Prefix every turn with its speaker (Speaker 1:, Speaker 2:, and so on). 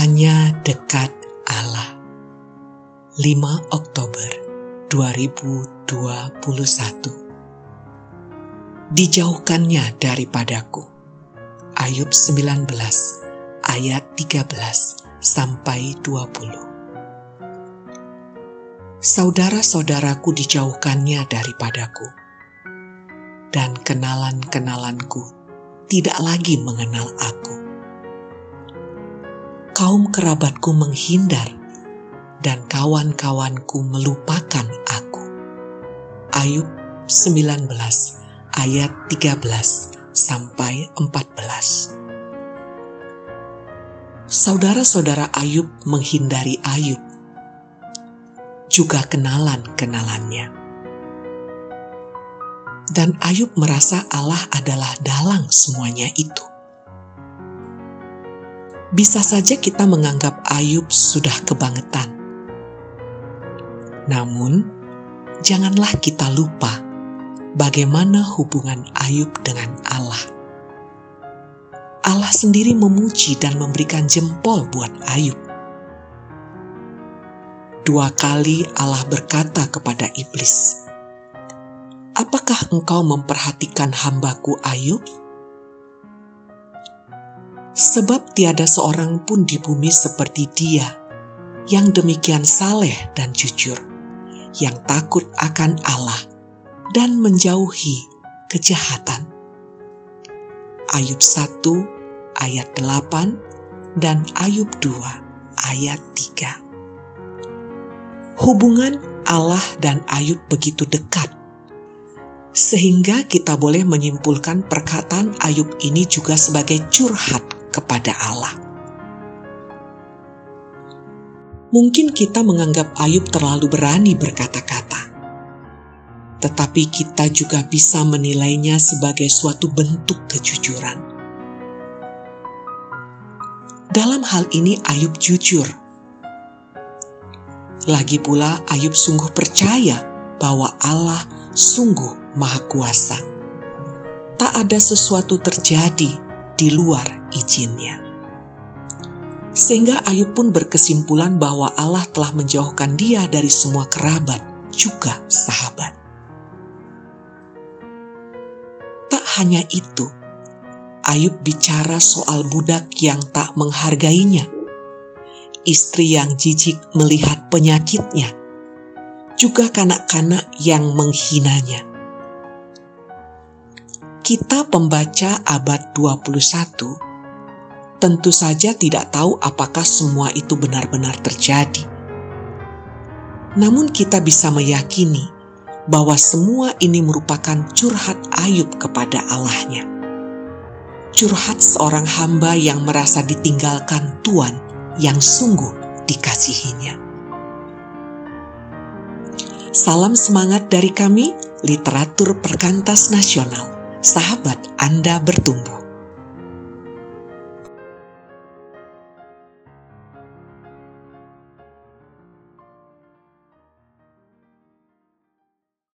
Speaker 1: Hanya dekat Allah. 5 Oktober 2021 Dijauhkannya daripadaku. Ayub 19 ayat 13 sampai 20. Saudara-saudaraku dijauhkannya daripadaku, dan kenalan-kenalanku tidak lagi mengenal aku. Kaum kerabatku menghindar, dan kawan-kawanku melupakan aku. Ayub 19 ayat 13 sampai 14. Saudara-saudara Ayub menghindari Ayub, juga kenalan-kenalannya. Dan Ayub merasa Allah adalah dalang semuanya itu. Bisa saja kita menganggap Ayub sudah kebangetan. Namun, janganlah kita lupa bagaimana hubungan Ayub dengan Allah. Allah sendiri memuji dan memberikan jempol buat Ayub. Dua kali Allah berkata kepada iblis, Apakah engkau memperhatikan hambaku Ayub? Sebab tiada seorang pun di bumi seperti dia, yang demikian saleh dan jujur, yang takut akan Allah dan menjauhi kejahatan. Ayub 1 ayat 8 dan Ayub 2 ayat 3. Hubungan Allah dan Ayub begitu dekat sehingga kita boleh menyimpulkan perkataan Ayub ini juga sebagai curhat kepada Allah. Mungkin kita menganggap Ayub terlalu berani berkata-kata, tetapi kita juga bisa menilainya sebagai suatu bentuk kejujuran. Dalam hal ini Ayub jujur. Lagi pula Ayub sungguh percaya bahwa Allah sungguh maha kuasa. Tak ada sesuatu terjadi di luar izinnya. Sehingga Ayub pun berkesimpulan bahwa Allah telah menjauhkan dia dari semua kerabat, juga sahabat. Tak hanya itu, Ayub bicara soal budak yang tak menghargainya, istri yang jijik melihat penyakitnya, juga kanak-kanak yang menghinanya. Kita pembaca abad 21 tentu saja tidak tahu apakah semua itu benar-benar terjadi. Namun kita bisa meyakini bahwa semua ini merupakan curhat Ayub kepada Allahnya curhat seorang hamba yang merasa ditinggalkan Tuhan yang sungguh dikasihinya. Salam semangat dari kami, literatur perkantas nasional. Sahabat Anda bertumbuh.